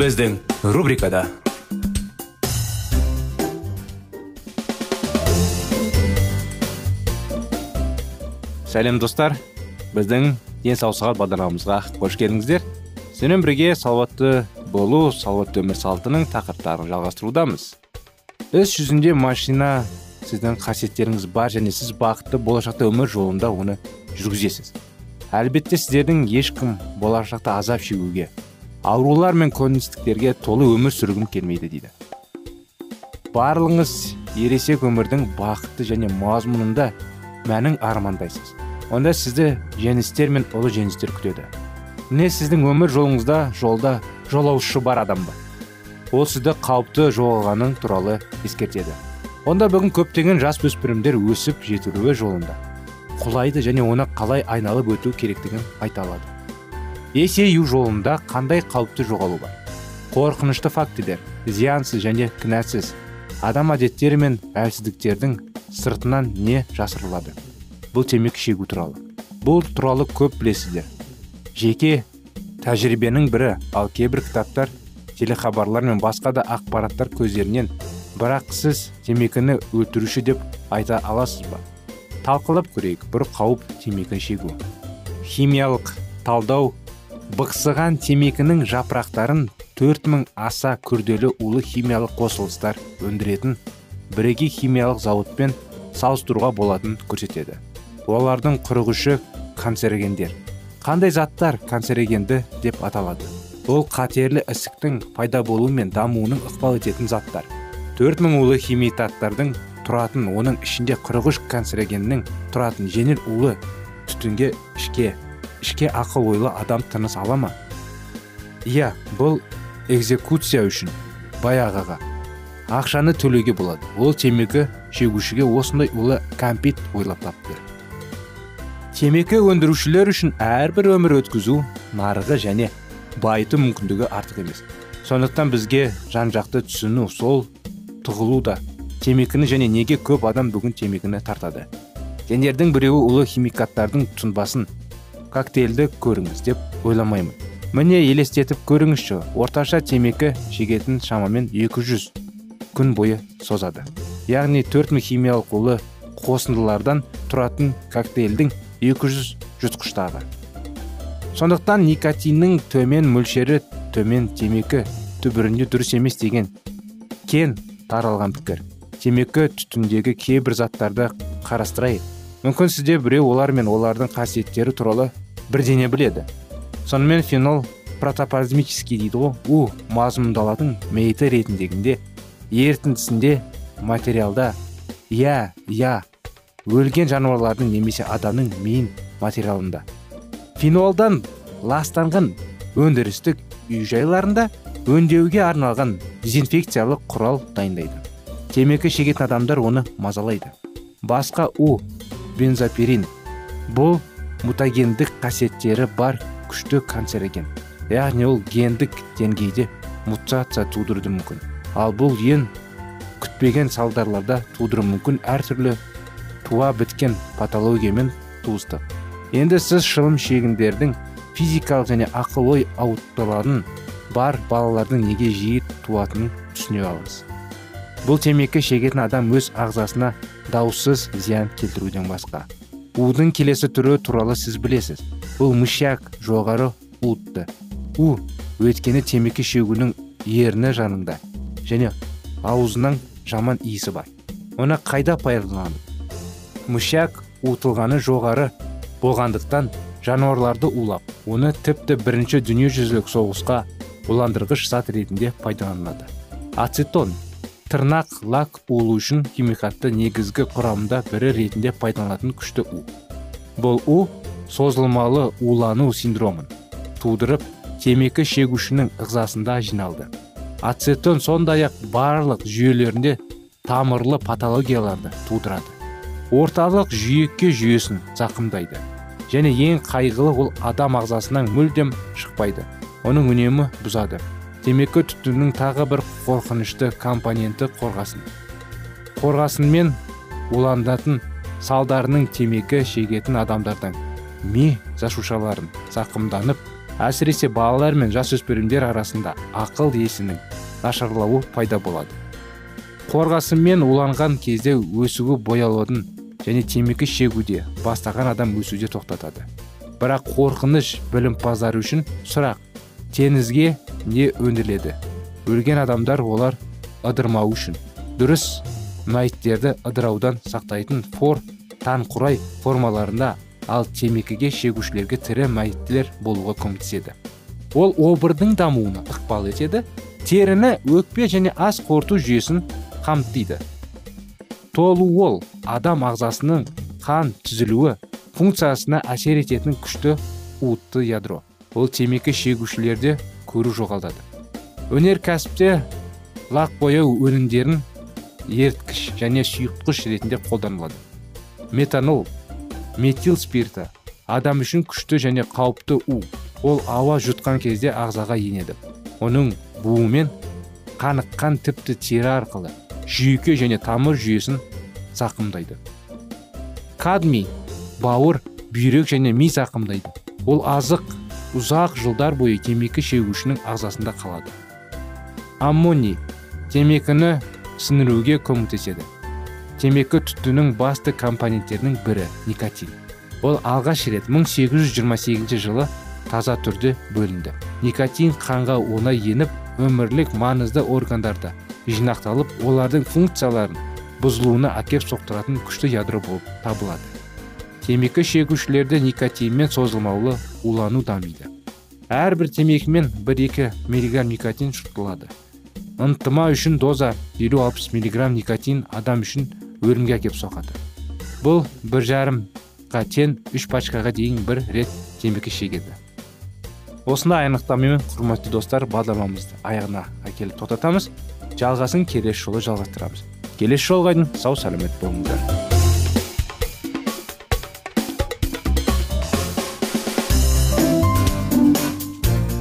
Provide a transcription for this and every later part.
Біздің рубрикада сәлем достар біздің денсаулық сағат бағдарламамызға қош келдіңіздер сіздермен бірге салауатты болу салауатты өмір салтының тақырыптарын жалғастырудамыз іс жүзінде машина сіздің қасиеттеріңіз бар және сіз бақытты болашақта өмір жолында оны жүргізесіз әлбетте сіздердің ешкім болашақта азап шегуге аурулар мен көністіктерге толы өмір сүргім келмейді дейді. Барлығыңыз ересек өмірдің бақытты және мазмұнында мәнін армандайсыз. Онда сізді жеңістер мен ұлы жеңістер күтеді. Міне сіздің өмір жолыңызда жолда жолаушы бар адам бар ол сізді қауіпті жоғалғаның туралы ескертеді. Онда бүгін көптеген жас өспірімдер өсіп жетілуі жолында. Құлайды және оны қалай айналып өту керектігін айта алады. Есею жолында қандай қауіпті жоғалу бар? Қорқынышты фактілер зиянсыз және кінәсіз адам әдеттері мен әлсіздіктердің сыртынан не жасырылады? Бұл темекі шегу туралы. Бұл туралы көп білесіздер. Жеке тәжірибенің бірі ал кейбір кітаптар телехабарлар мен басқа да ақпараттар көздерінен бірақ сіз темекіні өлтіруші деп айта аласыз ба? Талқылап көрейік бір қауіп темекі шегу. Химиялық талдау бықсыған темекінің жапырақтарын 4000 аса күрделі улы химиялық қосылыстар өндіретін бірегей химиялық зауытпен салыстыруға болатын көрсетеді. Олардың қырық канцерогендер. Қандай заттар канцерогенді деп аталады? Ол қатерлі ісіктің пайда болуы мен дамуының ықпал ететін заттар. 4000 улы химитаттардың тұратын оның ішінде 43 канцерогеннің тұратын жеңіл улы түтінге ішке ішке ақыл ойлы адам тыныс ала ма? Иә бұл экзекуция үшін баяғыға ақшаны төлеуге болады. Ол темекі шегушіге осындай улы кәмпит ойлап тапты темекі өндірушілер үшін әрбір өмір өткізу нарығы және байыту мүмкіндігі артық емес. Сондықтан бізге жан жақты түсіну сол тұғылу да темекіні және неге көп адам бүгін темекіні тартады? Сендердің біреуі ұлы химикаттардың тұнбасын коктейльді көріңіз деп ойламаймын. Міне елестетіп көріңізші орташа темекі шегетін шамамен 200 күн бойы созады. Яғни 4000 химиялық улы қосындылардан тұратын коктейльдің 200 жұтқыштағы сондықтан никотиннің төмен мөлшері төмен темекі түбірінде дұрыс емес деген кен таралған пікір. Темекі түтіндегі кейбір заттарды қарастырайық. Мүмкін сізде біреу олар мен олардың қасиеттері туралы бірдене біледі. Сонымен фенол протоплазмический дейді ғой. У мазмұндалатын мейті ретіндегінде ерітіндісінде материалда иә иә өлген жануарлардың немесе адамның миын материалында. Фенолдан ластанған өндірістік үй жайларында өңдеуге арналған дезинфекциялық құрал дайындайды. Темекі шегетін адамдар оны мазалайды. Басқа у бензопирин. Бұл мутагендік қасиеттері бар күшті канцероген яғни ол гендік деңгейде мутация тудыруы мүмкін. Ал бұл ең күтпеген салдарларда тудыруы мүмкін. Әртүрлі туа біткен патологиямен туыстық енді сіз шылым шегіндердің физикалық және ақыл ой ауытқуларын бар балалардың неге жиі туатынын түсіне алыңыз. Бұл темекі шегетін адам өз ағзасына даусыз зиян келтіруден басқа. Удың келесі түрі туралы сіз білесіз. Бұл мышьяк жоғары уытты у өйткені темекі шегуінің ерні жанында және аузынан жаман иісі бар. Оны қайда пайдаланып мышак уытылғаны жоғары болғандықтан жануарларды улап оны тіпті бірінші дүниежүзілік соғысқа уландырғыш зат ретінде пайдаланады. Ацетон тырнақ лак улу үшін химикатты негізгі құрамында бірі ретінде пайдаланатын күшті у. Бұл у созылмалы улану синдромын. Тудырып темекі шегушінің ығзасында жиналды. Ацетон сондай ақ барлық жүйелерінде тамырлы патологияларды тудырады. Орталық жүйекке жүйесін зақымдайды. Және ең қайғылы ол адам ағзасынан мүлдем шықпайды. Оның үнемі бұзады. Темекі түтіннің тағы бір қорқынышты компоненті қорғасын. Қорғасынмен уланатын салдарының темекі шегетін адамдардың ми жасушаларын зақымданып әсіресе балалар мен жасөспірімдер арасында ақыл есінің нашарлауы пайда болады. Қорғасынмен уланған кезде өсуі боялудың және темекі шегуде бастаған адам өсуде тоқтатады. Бірақ қорқыныш білімпаздар үшін сұрақ. Теңізге не өндіріледі? Өлген адамдар олар ыдырмау үшін. Дұрыс мәйіттерді ыдыраудан сақтайтын фор құрай формаларында ал темекіге шегушілерге тірі мәйіттер болуға көмектеседі. Ол обырдың дамуына ықпал етеді теріні өкпе және ас қорыту жүйесін қамтиды. Толуол адам ағзасының қан түзілуі функциясына әсер ететін күшті уытты ядро. Ол темекі шегушілерде көру жоғалтады. Өнеркәсіпте лақ бояу өнімдерін еріткіш және сұйытқыш ретінде қолданылады. Метанол метил спирті адам үшін күшті және қауіпті у. Ол ауа жұтқан кезде ағзаға енеді. Оның буымен қаныққан тіпті тері арқылы жүйке және тамыр жүйесін зақымдайды. Кадмий бауыр бүйрек және ми зақымдайды. Ол азық ұзақ жылдар бойы темекі шегушінің ағзасында қалады. Аммоний темекіні сіңіруге көмектеседі. Темекі түтіннің басты компоненттерінің бірі никотин. Ол алғаш рет 1828 жылы таза түрде бөлінді. Никотин қанға оңай еніп өмірлік маңызды органдарда жинақталып олардың функцияларын бұзылуына әкеп соқтыратын күшті ядро болып табылады. Темекі шегушілерде никотинмен созылмаулы улану дамиды. Әрбір темекімен 1-2 миллиграмм никотин жұтылады ынтыма үшін доза 50-60 миллиграмм никотин адам үшін өлімге әкеп соғады. Бұл бір жарымға тең үш пачкаға дейін бір рет темекі шегеді. Осындай анықтамамен құрметті достар бағдарламамызды аяғына әкеліп тоқтатамыз. Жалғасын келесі жолы жалғастырамыз. Келесі жолға дейін сау сәлемет болыңыздар.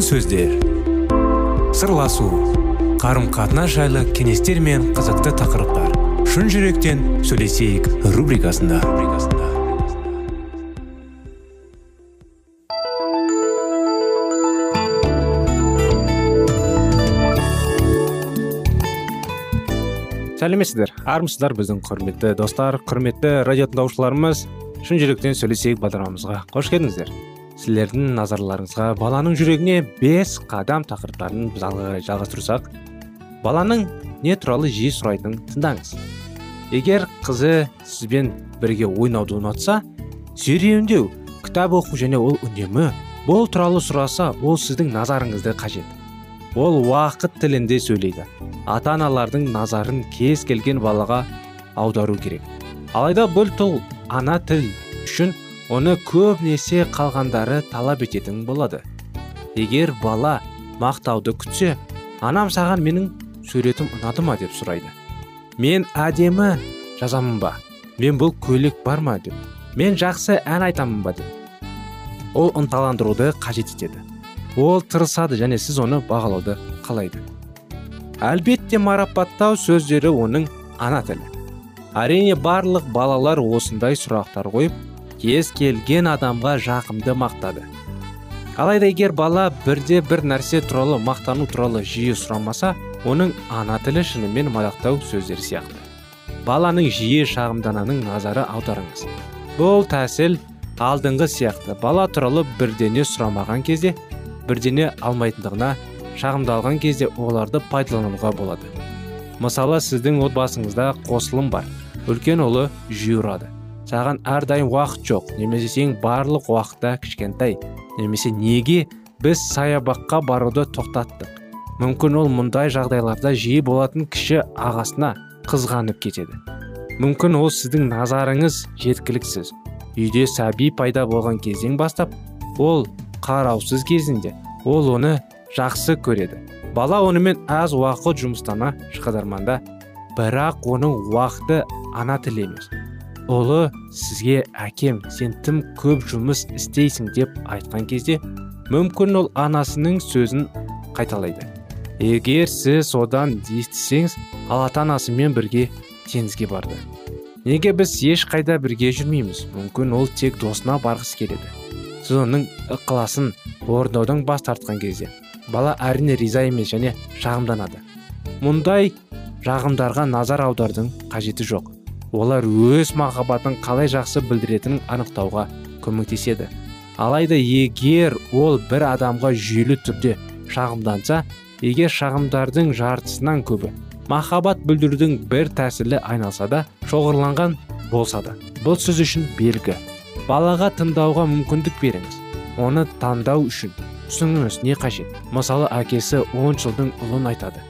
Сөздер. Сырласу қарым қатынас жайлы кеңестер мен қызықты тақырыптар. Шын жүректен сөйлесейік рубрикасында. Сәлеметсіздер? Армысыздар біздің құрметті достар құрметті радио тыңдаушыларымыз шын жүректен сөйлесейік бағдарламамызға. Қош келдіңіздер. Сіздердің назарларыңызға баланың жүрегіне бес қадам тақырыптарын біз алға қарай жалғастырсақ баланың не туралы жиі сұрайтынын тыңдаңыз. Егер қызы сізбен бірге ойнауды ұнатса серуендеу кітап оқу және ол үнемі бұл туралы сұраса ол сіздің назарыңызды қажет. Ол уақыт тілінде сөйлейді. Ата аналардың назарын кез келген балаға аудару керек. Алайда бұл тұл ана тіл үшін оны көбінесе қалғандары талап ететін болады. Егер бала мақтауды күтсе анам саған менің суретім ұнады ма? деп сұрайды. Мен әдемі жазамын ба? Мен бұл көйлек бар ма? деп. Мен жақсы ән айтамын ба? деп. Ол ынталандыруды қажет етеді. Ол тырысады және сіз оны бағалауды қалайды. Әлбетте марапаттау сөздері оның ана тілі. Әрине барлық балалар осындай сұрақтар қойып кез келген адамға жақымды мақтады. Алайда егер бала бірде бір нәрсе туралы мақтану туралы жиі сұрамаса оның ана тілі шынымен мадақтау сөздері сияқты. Баланың жиі шағымдананың назары аударыңыз. Бұл тәсіл алдыңғы сияқты. Бала туралы бірдене сұрамаған кезде бірдене алмайтындығына шағымдалған кезде оларды пайдалануға болады. Мысалы сіздің отбасыңызда қосылым бар. Үлкен ұлы жиі ұрады. Саған әрдайым уақыт жоқ. Немесе сен барлық уақытта кішкентай немесе неге біз саябаққа баруды тоқтаттық? Мүмкін ол мұндай жағдайларда жиі болатын кіші ағасына қызғанып кетеді. Мүмкін ол сіздің назарыңыз жеткіліксіз. Үйде сәби пайда болған кезден бастап ол қараусыз кезінде ол оны жақсы көреді. Бала онымен аз уақыт жұмыстана шығадарманда бірақ оның уақыты ана тілі емес. Ұлы сізге әкем сен тым көп жұмыс істейсің деп айтқан кезде мүмкін ол анасының сөзін қайталайды. Егер сіз одан естісеңіз ал ата анасымен бірге теңізге барды. Неге біз ешқайда бірге жүрмейміз? Мүмкін ол тек досына барғысы келеді. Сіз оның ықыласын орындаудан бас тартқан кезде бала әрине риза емес және шағымданады. Мұндай жағымдарға назар аудардың қажеті жоқ. Олар өз махаббатын қалай жақсы білдіретінін анықтауға көмектеседі. Алайда егер ол бір адамға жүйелі түрде шағымданса егер шағымдардың жартысынан көбі махаббат білдірудің бір тәсілі айналса да шоғырланған болса да бұл сіз үшін белгі. Балаға тыңдауға мүмкіндік беріңіз. Оны таңдау үшін түсініңіз не қажет. Мысалы әкесі он жылдың ұлын айтады.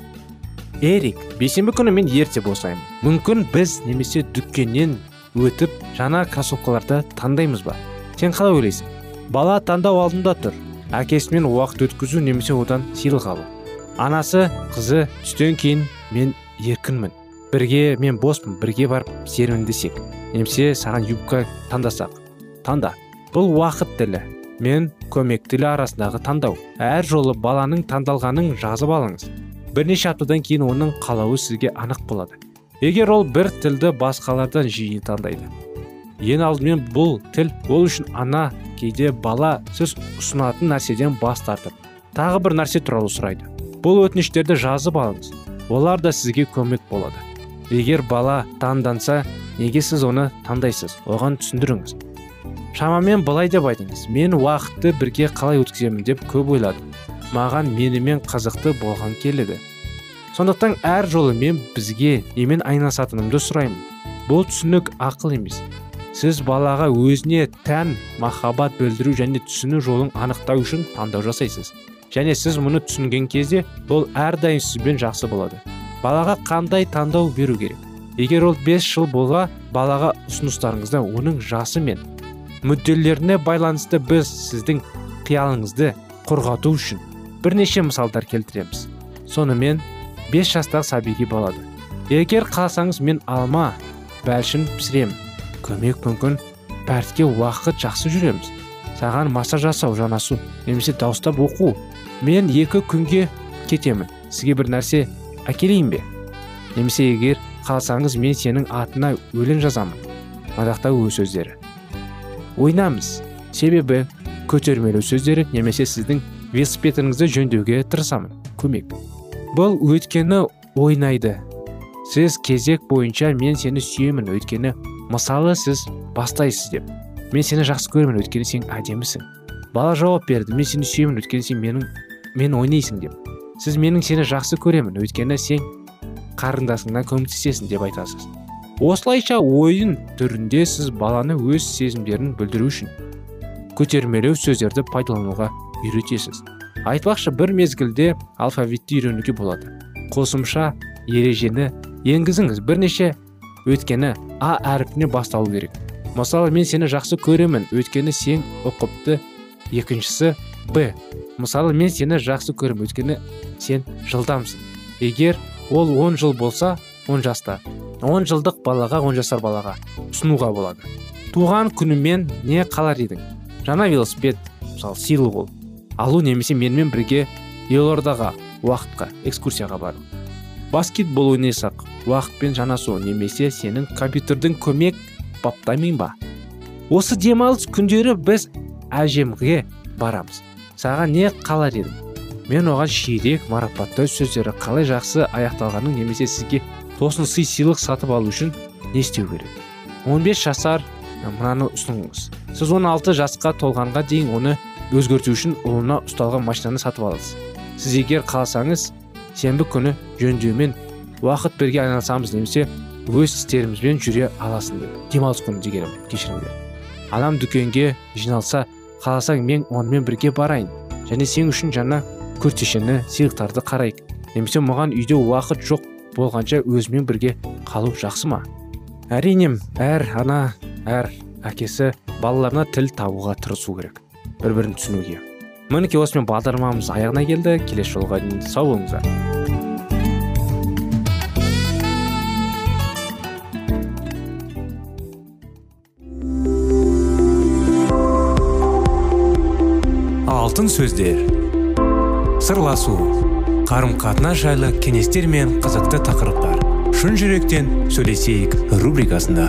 Эрик бейсенбі күні мен ерте босаймын. Мүмкін біз немесе дүкеннен өтіп жаңа кроссовкаларды таңдаймыз ба? Сен қалай ойлайсың? Бала таңдау алдында тұр. Әкесімен уақыт өткізу немесе одан сыйлық алу анасы қызы түстен кейін мен еркінмін. Бірге мен боспын бірге барып серуендесек. Немесе саған юбка таңдасақ. Таңда. Бұл уақыт тілі. Мен көмектілі арасындағы таңдау. Әр жолы баланың таңдалғанын жазып алыңыз. Бірнеше аптадан кейін оның қалауы сізге анық болады. Егер ол бір тілді басқалардан жиі таңдайды. Ең алдымен бұл тіл ол үшін ана кейде бала сіз ұсынатын нәрседен бас тартып тағы бір нәрсе туралы сұрайды. Бұл өтініштерді жазып алыңыз. Олар да сізге көмек болады. Егер бала таңданса неге сіз оны таңдайсыз? Оған түсіндіріңіз. Шамамен былай деп айтыңыз. Мен уақытты бірге қалай өткіземін? деп көп ойладым маған менімен қызықты болған келеді. Сондықтан әр жолы мен бізге немен айналысатынымды сұраймын. Бұл түсінік ақыл емес. Сіз балаға өзіне тән махаббат білдіру және түсіну жолын анықтау үшін таңдау жасайсыз. Және сіз мұны түсінген кезде ол әрдайым сізбен жақсы болады. Балаға қандай таңдау беру керек? Егер ол 5 жыл болға балаға ұсыныстарыңызда оның жасы мен мүдделеріне байланысты біз сіздің қиялыңызды қорғату үшін бірнеше мысалдар келтіреміз сонымен 5 жастағы сәбиге болады егер қаласаңыз мен алма бәлшін пісіремін көмек мүмкін пәртке уақыт жақсы жүреміз. Саған массаж жасау жанасу немесе дауыстап оқу. Мен екі күнге кетемін. Сізге бір нәрсе әкелейін бе? Немесе егер қаласаңыз мен сенің атына өлең жазамын. Мадақтау сөздері. Ойнамыз. Себебі көтермелеу сөздері немесе сіздің велосипедіңізді жөндеуге тырысамын. Көмек. Бұл өйткені ойнайды. Сіз кезек бойынша мен сені сүйемін өйткені мысалы сіз бастайсыз деп. Мен сені жақсы көремін өйткені сен әдемісің. Бала жауап берді мен сені сүйемін өйткені сен менің мен ойнайсың деп. Сіз менің сені жақсы көремін өйткені сен қарындасыңнан көмектесесің деп айтасыз. Осылайша ойын түрінде сіз баланы өз сезімдерін білдіру үшін көтермелеу сөздерді пайдалануға үйретесіз. Айтпақшы бір мезгілде алфавитті үйренуге болады. Қосымша ережені енгізіңіз. Бірнеше өйткені а әріпіне басталу керек. Мысалы мен сені жақсы көремін. Өйткені сен ұқыпты екіншісі б. Мысалы мен сені жақсы көремін өйткені сен жылдамсың. Егер ол 10 жыл болса 10 жаста. 10 жылдық балаға 10 жасар балаға ұсынуға болады. Туған күнімен не қалар едің? Жаңа велосипед мысалы сыйлы бол алу немесе менімен бірге елордаға уақытқа экскурсияға бару. Баскетбол ойнасақ уақытпен жанасу немесе сенің компьютердің көмек баптаймын ба? Осы демалыс күндері біз әжемге барамыз. Саған не қалар едім? Мен оған ширек марапаттау сөздері қалай жақсы аяқталғанын немесе сізге тосын сый сыйлық сатып алу үшін не істеу керек? 15 жасар мынаны ұсыныңыз. Сіз 16 жасқа толғанға дейін оны өзгерту үшін ұлына ұсталған машинаны сатып аласыз сіз егер қаласаңыз сенбі күні жөндеумен уақыт бірге айналысамыз немесе өз істерімізбен жүре аласың деп. Демалыс күні дегенім кешіріңдер анам дүкенге жиналса қаласаң мен онымен бірге барайын. Және сен үшін жаңа күртешені сыйлықтарды қарайық. Немесе маған үйде уақыт жоқ болғанша өзімен бірге қалу жақсы ма? Әрине әр ана әр әкесі балаларына тіл табуға тырысу керек. Бір бірін түсінуге мінекей осымен бағдарламамыз аяғына келді. Келесі жолға дейін сау болыңыздар. Алтын сөздер. Сырласу. Қарым қатынас жайлы кеңестер мен қызықты тақырыптар. Шын жүректен сөйлесейік рубрикасында.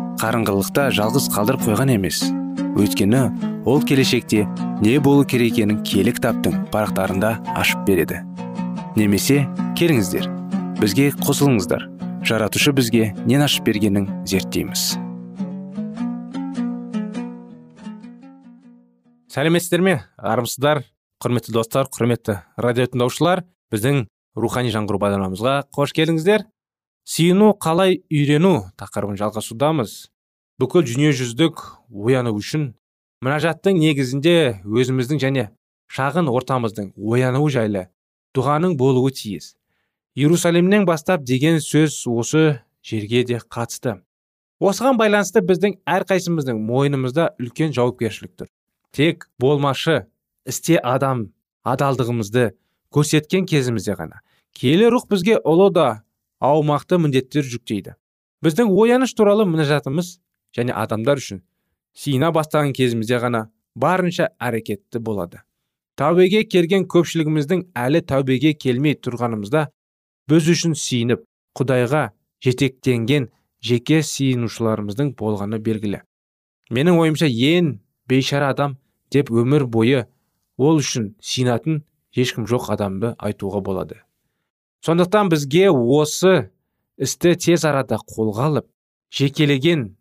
қарыңғылықта жалғыз қалдырып қойған емес. Өйткені ол келешекте не болу керек екенін кітаптың парақтарында ашып береді. Немесе келіңіздер бізге қосылыңыздар. Жаратушы бізге нен ашып бергенін зерттейміз. Сәлеметсіздер ме? Армысыздар құрметті достар құрметті радио тыңдаушылар біздің рухани жаңғыру бағдарламамызға қош келдіңіздер. Сүйіну қалай үйрену тақырыбын жалғасудамыз бүкіл дүниежүзілік ояну үшін мінәжаттың негізінде өзіміздің және шағын ортамыздың оянуы жайлы дұғаның болуы тиіс. Иерусалимнен бастап деген сөз осы жерге де қатысты. Осыған байланысты біздің әрқайсымыздың мойнымызда үлкен жауапкершілік тұр. Тек болмашы істе адам адалдығымызды көрсеткен кезімізде ғана. Киелі рух бізге ұлы да аумақты міндеттер жүктейді. Біздің ояныш туралы мінәжатымыз және адамдар үшін сина бастаған кезімізде ғана барынша әрекетті болады. Тәубеге келген көпшілігіміздің әлі тәубеге келмей тұрғанымызда біз үшін сиініп құдайға жетектенген жеке сиынушыларымыздың болғаны белгілі. Менің ойымша ең бейшара адам деп өмір бойы ол үшін сиынатын ешкім жоқ адамды айтуға болады. Сондықтан бізге осы істі тез арада қолға алып жекелеген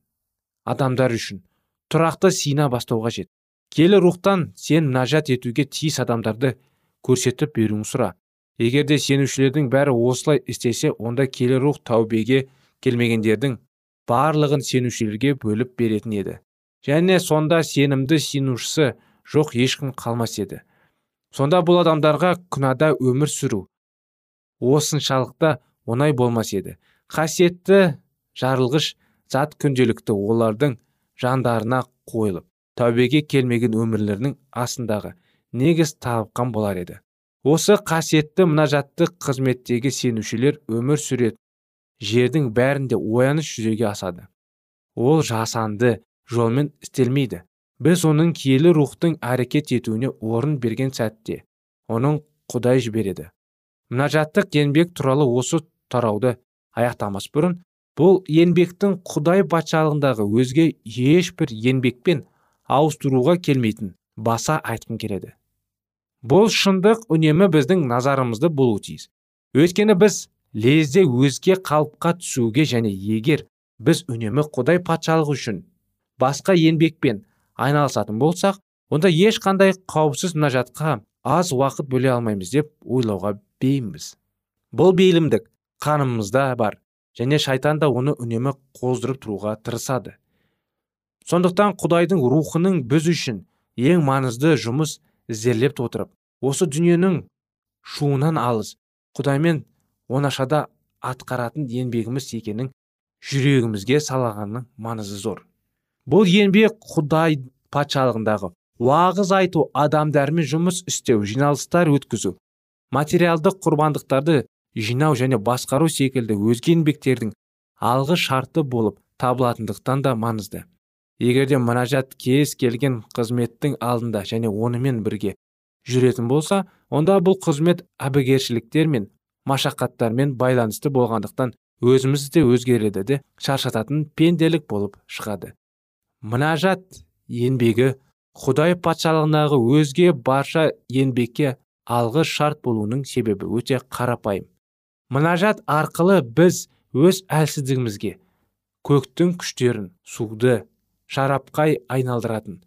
адамдар үшін. Тұрақты сина бастау қажет келі рухтан сен нажат етуге тиіс адамдарды көрсетіп беруін сұра. Егер де сенушілердің бәрі осылай істесе онда келі рух тәубеге келмегендердің барлығын сенушілерге бөліп беретін еді. Және сонда сенімді сенушісі жоқ ешкім қалмас еді. Сонда бұл адамдарға күнада өмір сүру осыншалықты оңай болмас еді. Қасиетті жарылғыш зат күнделікті олардың жандарына қойылып тәубеге келмеген өмірлерінің астындағы негіз табқан болар еді. Осы қасиетті мұнажатты қызметтегі сенушілер өмір сүрет жердің бәрінде ояныш жүзеге асады. Ол жасанды жолмен істелмейді. Біз оның киелі рухтың әрекет етуіне орын берген сәтте оның құдай жібереді. Мұнажаттық еңбек туралы осы тарауды аяқтамас бұрын бұл еңбектің құдай патшалығындағы өзге ешбір еңбекпен ауыстыруға келмейтін баса айтқым келеді. Бұл шындық үнемі біздің назарымызды болуы тиіс. Өйткені біз лезде өзге қалыпқа түсуге және егер біз үнемі құдай патшалығы үшін басқа еңбекпен айналысатын болсақ онда ешқандай қауіпсіз мұнажатқа аз уақыт бөле алмаймыз деп ойлауға бейімбіз. Бұл бейілімдік қанымызда бар. Және шайтан да оны үнемі қоздырып тұруға тырысады. Сондықтан құдайдың рухының біз үшін ең маңызды жұмыс іздерлеп отырып осы дүниенің шуынан алыс құдаймен оңашада атқаратын еңбегіміз екенін жүрегімізге салағанның маңызы зор. Бұл еңбек құдай патшалығындағы уағыз айту адамдармен жұмыс істеу жиналыстар өткізу материалдық құрбандықтарды жинау және басқару секілді өзге еңбектердің алғы шарты болып табылатындықтан да маңызды. Егерде мұнажат кез келген қызметтің алдында және онымен бірге жүретін болса онда бұл қызмет әбігершіліктер мен машақаттармен байланысты болғандықтан өзімізді де өзгереді де шаршататын пенделік болып шығады. Мұнажат еңбегі құдай патшалығындағы өзге барша еңбекке алғы шарт болуының себебі өте қарапайым. Мұнажат арқылы біз өз әлсіздігімізге көктің күштерін суды шарапқай айналдыратын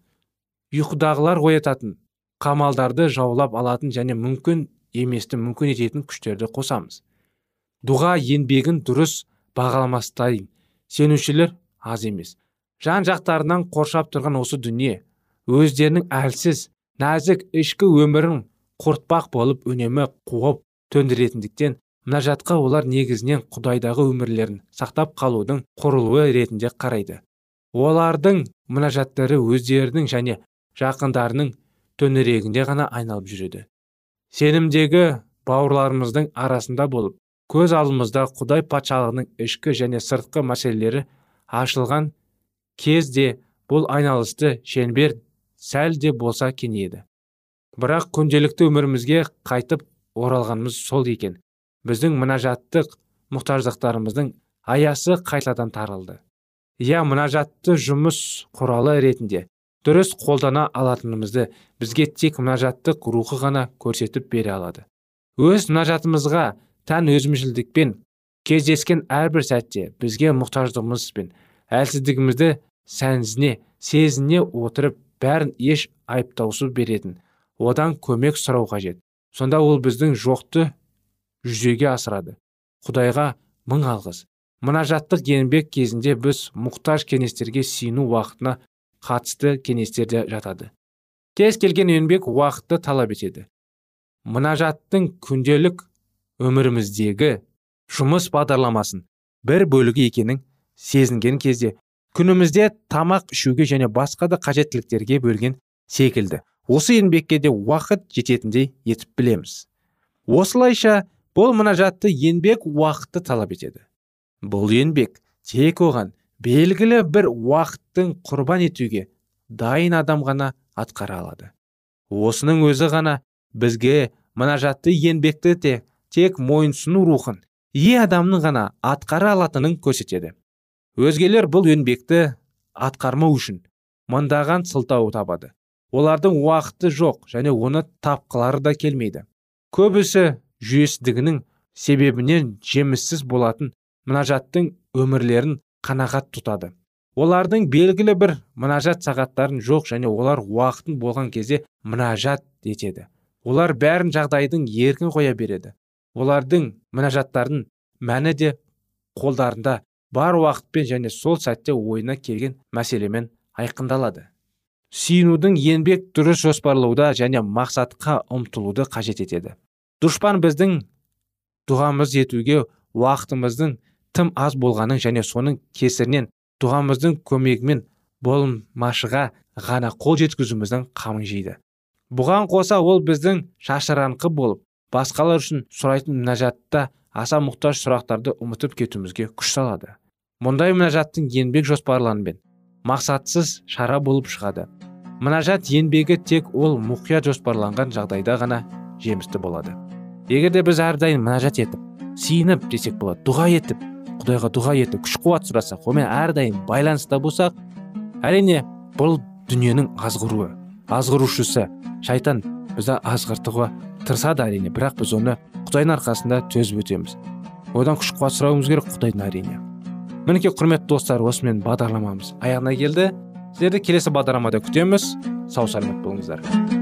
ұйқыдағылар оятатын қамалдарды жаулап алатын және мүмкін еместі мүмкін ететін күштерді қосамыз. Дұға еңбегін дұрыс бағаламастайын сенушілер аз емес. Жан жақтарынан қоршап тұрған осы дүние өздерінің әлсіз нәзік ішкі өмірін құртпақ болып үнемі қуып төндіретіндіктен мұнажатқа олар негізінен құдайдағы өмірлерін сақтап қалудың құрылуы ретінде қарайды. Олардың мұнажаттары өздерінің және жақындарының төңірегінде ғана айналып жүреді. Сенімдегі бауырларымыздың арасында болып көз алдымызда құдай патшалығының ішкі және сыртқы мәселелері ашылған кезде бұл айналысты шеңбер сәл де болса кеңейеді. Бірақ күнделікті өмірімізге қайтып оралғанымыз сол екен. Біздің мұнажаттық мұқтаждықтарымыздың аясы қайтадан тарылды. Иә мұнажатты жұмыс құралы ретінде дұрыс қолдана алатынымызды бізге тек мұнажаттық рухы ғана көрсетіп бере алады. Өз мұнажатымызға тән өзімшілдікпен кездескен әрбір сәтте бізге мұқтаждығымыз бен әлсіздігімізді сәнзіне сезіне отырып бәрін еш айыптаусыз беретін одан көмек сұрау қажет. Сонда ол біздің жоқты жүзеге асырады. Құдайға мың алғыс. Мұнажаттық еңбек кезінде біз мұқтаж кеңестерге сүйіну уақытына қатысты кеңестерде жатады. Кез келген еңбек уақытты талап етеді. Мұнажаттың күнделік өміріміздегі жұмыс бағдарламасын бір бөлігі екенін сезінген кезде күнімізде тамақ ішуге және басқа да қажеттіліктерге бөлген секілді. Осы еңбекке де уақыт жететіндей етіп білеміз. Осылайша бұл мұнажатты еңбек уақытты талап етеді. Бұл еңбек тек оған белгілі бір уақыттың құрбан етуге дайын адам ғана атқара алады. Осының өзі ғана бізге мұнажатты еңбекті те тек мойынсыну рухын е адамның ғана атқара алатынын көрсетеді. Өзгелер бұл еңбекті атқармау үшін мыңдаған сылтау табады. Олардың уақыты жоқ және оны тапқылары да келмейді. Көбісі жүйесіздігінің себебінен жеміссіз болатын мұнажаттың өмірлерін қанағат тұтады. Олардың белгілі бір мұнажат сағаттарын жоқ және олар уақытын болған кезде мұнажат етеді. Олар бәрін жағдайдың еркін қоя береді. Олардың мұнажаттардың мәні де қолдарында бар уақытпен және сол сәтте ойына келген мәселемен айқындалады. Сүйінудің еңбек дұрыс жоспарлауда және мақсатқа ұмтылуды қажет етеді. Дұшпан біздің дұғамыз етуге уақытымыздың тым аз болғанын және соның кесірінен дұғамыздың көмегімен болмашыға ғана қол жеткізуіміздің қамын жейді. Бұған қоса ол біздің шашыраңқы болып басқалар үшін сұрайтын мінәжатта аса мұқтаж сұрақтарды ұмытып кетуімізге күш салады. Мұндай мінәжаттың еңбек жоспарларымен мақсатсыз шара болып шығады. Мұнажат еңбегі тек ол мұқият жоспарланған жағдайда ғана жемісті болады. Егер де біз әрдайым мұнажат етіп сиініп десек болады дұға етіп құдайға дұға етіп күш қуат сұрасақ онымен әрдайым байланыста болсақ әрине бұл дүниенің азғыруы азғырушысы шайтан бізді азғыртуға тырысады әрине. Бірақ біз оны құдайдың арқасында төзіп өтеміз. Одан күш қуат сұрауымыз керек құдайдан әрине. Мінекей құрметті достар осымен бағдарламамыз аяғына келді. Сіздерді келесі бағдарламада күтеміз. Сау саламат болыңыздар.